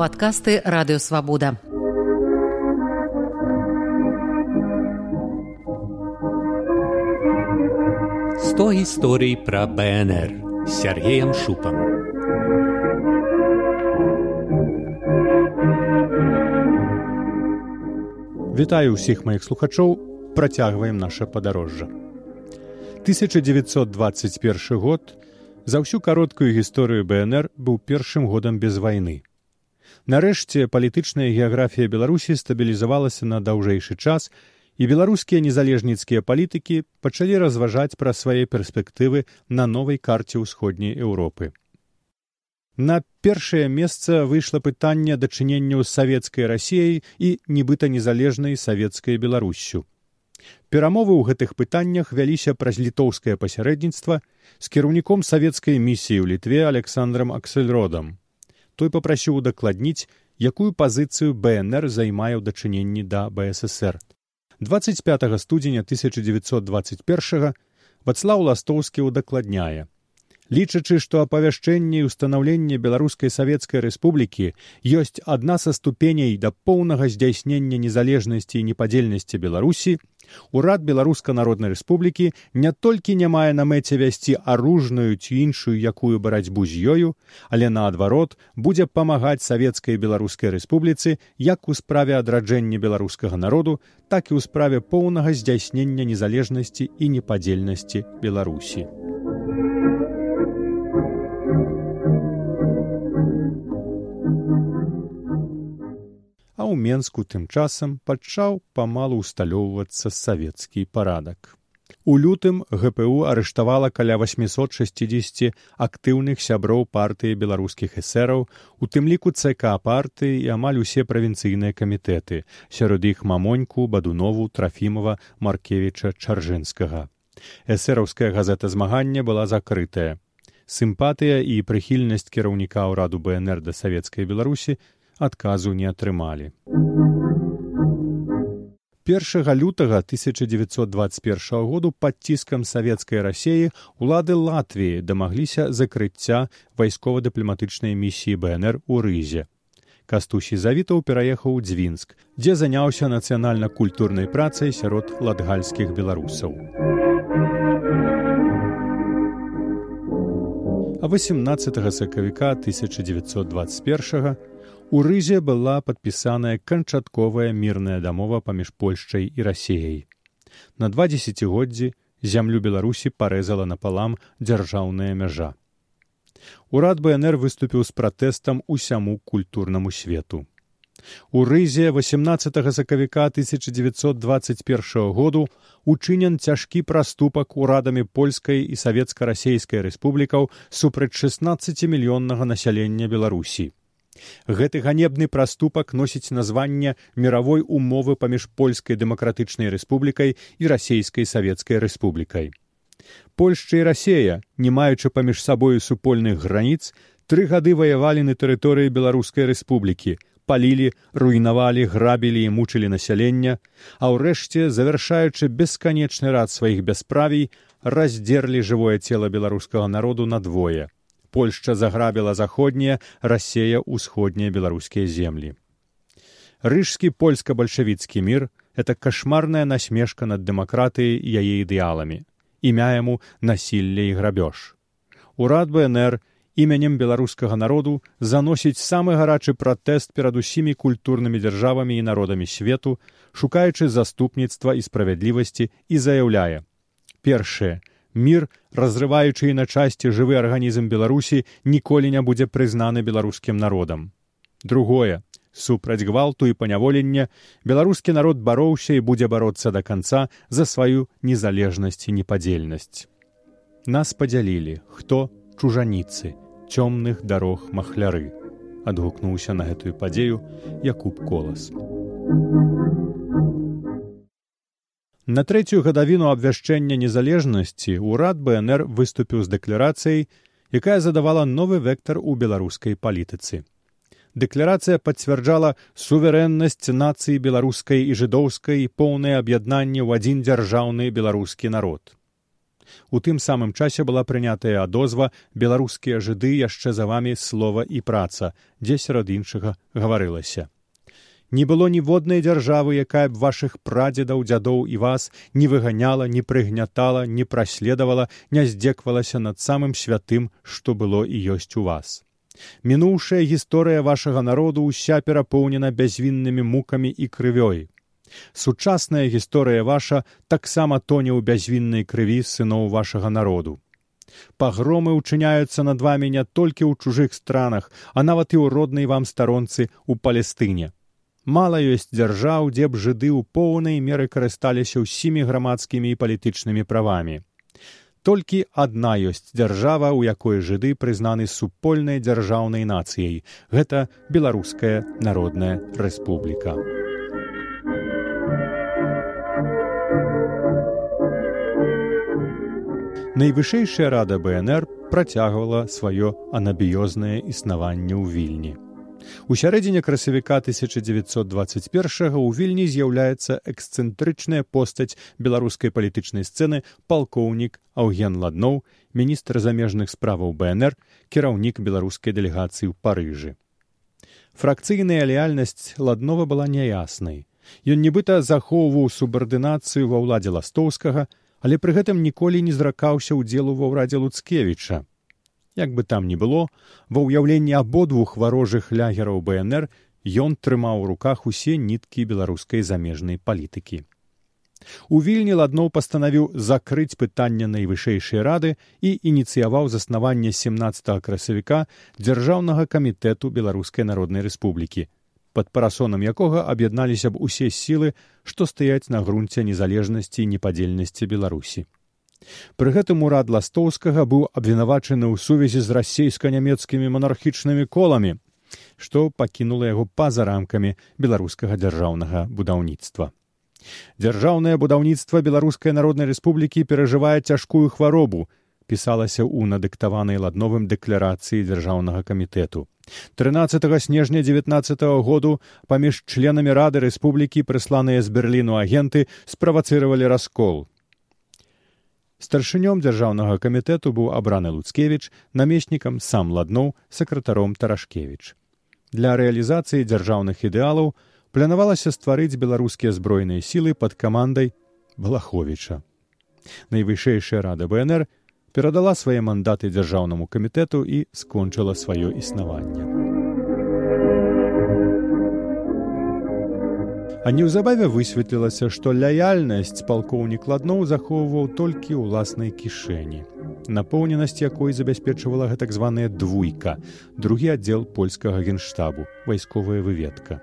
падкасты радыёвабода. Сто гісторый пра БНР Сергеем шупам. Вітаю ўсіх маіх слухачоў, працягваем наша падарожжа. 1921 год за ўсю кароткую гісторыю БНР быў першым годам без вайны. Нарэшце палітычная геаграфія Беларусі стабілізавалася на даўжэйшы час, і беларускія незалежніцкія палітыкі пачалі разважаць пра свае перспектывы на новай карце ўсходняй Еўропы. На першае месца выйшла пытанне дачыненняў з савецкай рассіяй і нібыта незалежнай савецкай беларусю. Перамовы ў гэтых пытаннях вяліся праз літоўскае пасярэдніцтва з кіраўніком савецкай місіі ў літве александром аксельродам той попрасіў удакладніць якую пазіцыю бнр займае ў дачыненні да бсср 25 студзеня 1921 вацлаў ластоўскі удакладняе лічачы што апавяшчэнне і ўстанаўленне беларускай савецкай рэспублікі ёсць адна са ступеней да поўнага здзяйснення незалежнасці і непадзельнасці беларусі Урад беларуска-народнай рэспублікі не толькі не мае на мэце вясці аружную ці іншую якую барацьбу з ёю, але наадварот будзе памагаць савецкай беларускай рэспубліцы як у справе адраджэння беларускага народу, так і ў справе поўнага здзяйснення незалежнасці і непадзельнасці беларусі. Ў менску тым часам пачаў памалу ўсталёўвацца савецкі парадак. У лютым гпу арыштавала каля 860 актыўных сяброў партыі беларускіх эсэраў у тым ліку цк партыі і амаль усе правінцыйныя камітэты сярод іх мамоньку бадунову трафімова маркевіча чаржынскага эсэраўская газета змагання была закрытая сімпатыя і прыхільнасць кіраўніка ўраду бнр да савецкай беларусі адказу не атрымалі. 1 лютага 1921 году пад ціскам савецкай рассеі улады латвіі дамагліся закрыцця вайскова-дыпламатычнай місіі бнр у рызе кастусі завітаў пераехаў у дзвінск дзе заняўся нацыянальна-культурнай працай сярод латгальскіх беларусаў а 18 сакавіка 1921 У рызе была падпісаная канчатковая мірная дамова паміж польшчай і рассеяй. На два дзесяцігоддзі зямлю беларусі парэзала напалам дзяржаўная мяжа. Урад бнр выступіў з пратэстам усяму культурнаму свету. У рызе 18 сакавіка 1921 году учынен цяжкі праступак урадамі польскай і савецка-расейскай рэспублікаў супраць 16 мільённага насялення беларусій. Гэты ганебны праступак носіць названне міравой умовы паміж польскай дэмакратычнай рэспублікай і расійскай савецкай рэспублікай. Польшча і рассея, не маючы паміж сабою супольных граніц, тры гады ваявалі на тэрыторыі беларускай рэспублікі, палілі, руйнавалі, грабілі і мучылі насялення, а ўрэшце, завяршаючы бесканечны рад сваіх бясправій, раздзерлі жывое цела беларускага народу надвое. Польшча заграбіла заходнія рассея ўсходнія беларускія землі. Рыжскі польска-бальшавіцкі мір это кашмарная насмешка над дэмакратыяй яе ідэаламі імя яму насілле і грабёж. Урад бнр іменем беларускага народу заносіць самы гарачы пратэст перад усімі культурнымі дзяржавамі і народамі свету, шукаючы заступніцтва і справядлівасці і заяўляе першае мір разрываючы на часці жывы арганізм беларусі ніколі не будзе прызнаны беларускім народам. Другое. Супраць гвалту і паняволення беларускі народ бароўся і будзе бароцца да канца за сваю незалежнасць і непадзельнасць. Нас падзялілі хто? Чужаніцы цёмных дарог махляры. Адгукнуўся на гэтую падзею якуб колас На трэцюю гадавіну абвяшчэння незалежнасці ўрад бнр выступіў з дэкларацыяй якая задавала новы вектар у беларускай палітыцы дэкларацыя пацвярджала суверэннасць нацыі беларускай і жыдоўскай поўнае аб'яднанне ў адзін дзяржаўны беларускі народ У тым самым часе была прынятая адозва беларускія жыды яшчэ за вамі слова і праца, дзе сярод іншага гаварылася. Не было ніводнай дзяржавы, якая б вашых прадзедаў дзядоў і вас не выганяла, не прыгнятала, не праследавала, не здзеквалася над самым святым, што было і ёсць у вас. Мінуўшая гісторыя вашага народу ўся перапоўнена бязвіннымі мукамі і крывёй. Сучасная гісторыя ваша таксама тоне ў бязвіннай крыві сыноў вашага народу. Пагромы ўчыняюцца над вамі не толькі ў чужых странах, а нават і ў роднай вам старонцы ў палестыне мала ёсць дзяржаў дзе б жыды ў поўнай меры карысталіся ўсімі грамадскімі і палітычнымі правамі. Толькі адна ёсць дзяржава у якой жыды прызнаны супольнай дзяржаўнай нацыяй. Гэта беларуская народная рэспубліка. Найвышэйшая рада бнр працягвала сваё анабіёзнае існаванне ў вільні У сярэдзіне красавіка 1921 ў вільні з'яўляецца эксцэнтрычная постаць беларускай палітычнай сцэны палкоўнік Аўген ладноў, міністр замежных справаў БнР, кіраўнік беларускай дэлегацыі ў парыжы. Фракцыйная леальнасць ладнова была няяснай. Ён нібыта захоўваў субардынацыю ва ўладзе ластоўскага, але пры гэтым ніколі не зракаўся ўдзелу ва ўрадзе луцкевіча Як бы там ні было, ва ўяўленні абодвух варожых лягераў БНР ён трымаў у руках усе ніткі беларускай замежнай палітыкі. У вільні ладноў пастанавіў закрыць пытанне найвышэйшай рады і ініцыяваў заснаванне 17 красавіка дзяржаўнага камітэту беларускай народнай рэспублікі, пад парасонам якога аб'ядналіся б усе сілы, што стаяць на грунце незалежнасці і непадзельнасці беларусі. Пры гэтым урад ластоўскага быў абвінавачаны ў сувязі з расейска-нямецкімі манархічнымі коламі, што пакінула яго па-за рамкамі беларускага дзяржаўнага будаўніцтва. Дзяржаўнае будаўніцтва беларускай народнай рэспублікі перажывае цяжкую хваробу, пісалася ў надыктаванай ладновым дэкларацыі дзяржаўнага камітэту. 13 снежня 19 -го году паміж членамі рады рэспублікі прысланыя з берліну агенты справацыравалі раскол старшынём дзяржаўнага камітэту быў абраны луцкевіч намеснікам сам ладноў сакратаром тарашкевіч. Для рэалізацыі дзяржаўных ідэалаў планавалася стварыць беларускія збройныя сілы пад камандай балаховіча найвышэйшая рада бнр перадала свае мандаты дзяржаўнаму камітэту і скончыла сваё існаванне А неўзабаве высветлілася, што лаяльнасць палкоўнік ладноў захоўваў толькі ўласнай кішэні. Напоўненасць якой забяспечвала гэта так званая двуйка, другі аддзел польскага генштабу, вайсковая выведка.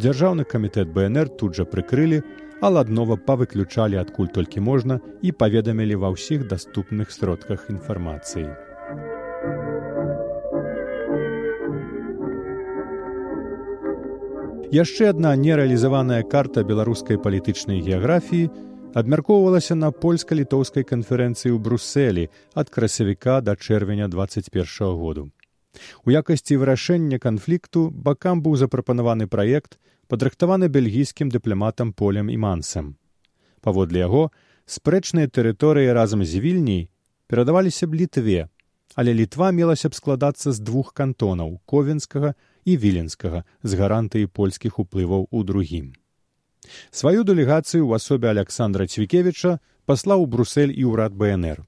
Дзяржаўны камітэт БНР тут жа прыкрылі, а ладнова павыключалі адкуль толькі можна і паведамілі ва ўсіх даступных сродках інфармацыі. Яшчэ адна нерэалізаваная карта беларускай палітычнай геаграфіі абмяркоўвалася на польска-літоўскай канферэнцыі ў Брусселі ад красавіка да чэрвеня 21 году. У якасці вырашэння канфлікту бакам быў запрапанаваны праект, падрыхтаваны бельгійскім дыпламатам полем і мансам. Паводле яго спрэчныя тэрыторыі разам з вільняй перадаваліся б літве, але літва мелася б складацца з двух кантонаў ковенскага і віленскага з гарантыі польскіх уплываў у другім. Сваю дэлегацыю ў асобе Александра Цвікевіча паслаў Брусель і ўрад БНР.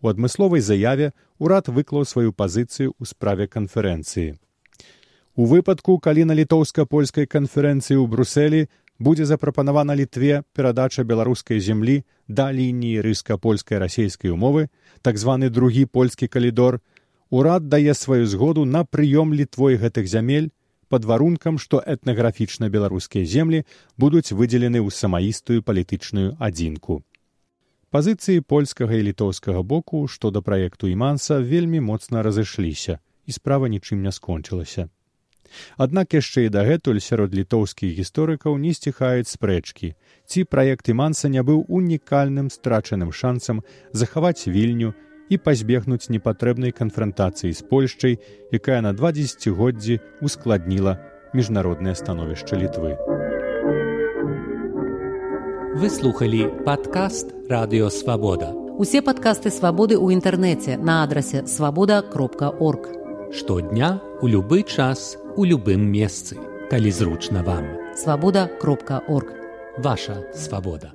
У адмысловай заяве ўрад выклаў сваю пазіцыю ў справе канферэнцыі. У выпадку, калі на літоўска-польскай канферэнцыі ў Бруселі будзе запрапанавана літве перадача беларускай землі да лініі рыска-польскай расійскай умовы, так званы другі польскі калідор, урад дае сваю згоду на прыём літвой гэтых зямель пад варункам, што этнаграфічна беларускія землі будуць выдзелены ў самаістую палітычную адзінку. Пазіцыі польскага і літоўскага боку што да праекту іманса вельмі моцна разышліся і справа нічым не скончылася. Аднак яшчэ і дагэтуль сярод літоўскіх гісторыкаў не сціхаюць спрэчкі, ці праект іманса не быў унікальным страчаным шансам захаваць вільню і пазбегнуць непатрэбнай канфрантацыі з польшчай, якая на два дзегоддзі ускладніла міжнароднае становішча літвы. Выслухалі падкаст радыёвабода. Усе падкасты свабоды ў інтэрнэце на адрасе свабода кропка орг. Штодня у любы час у любым месцы, калі зручна вам. Свабода кропка орг. Ваша свабода.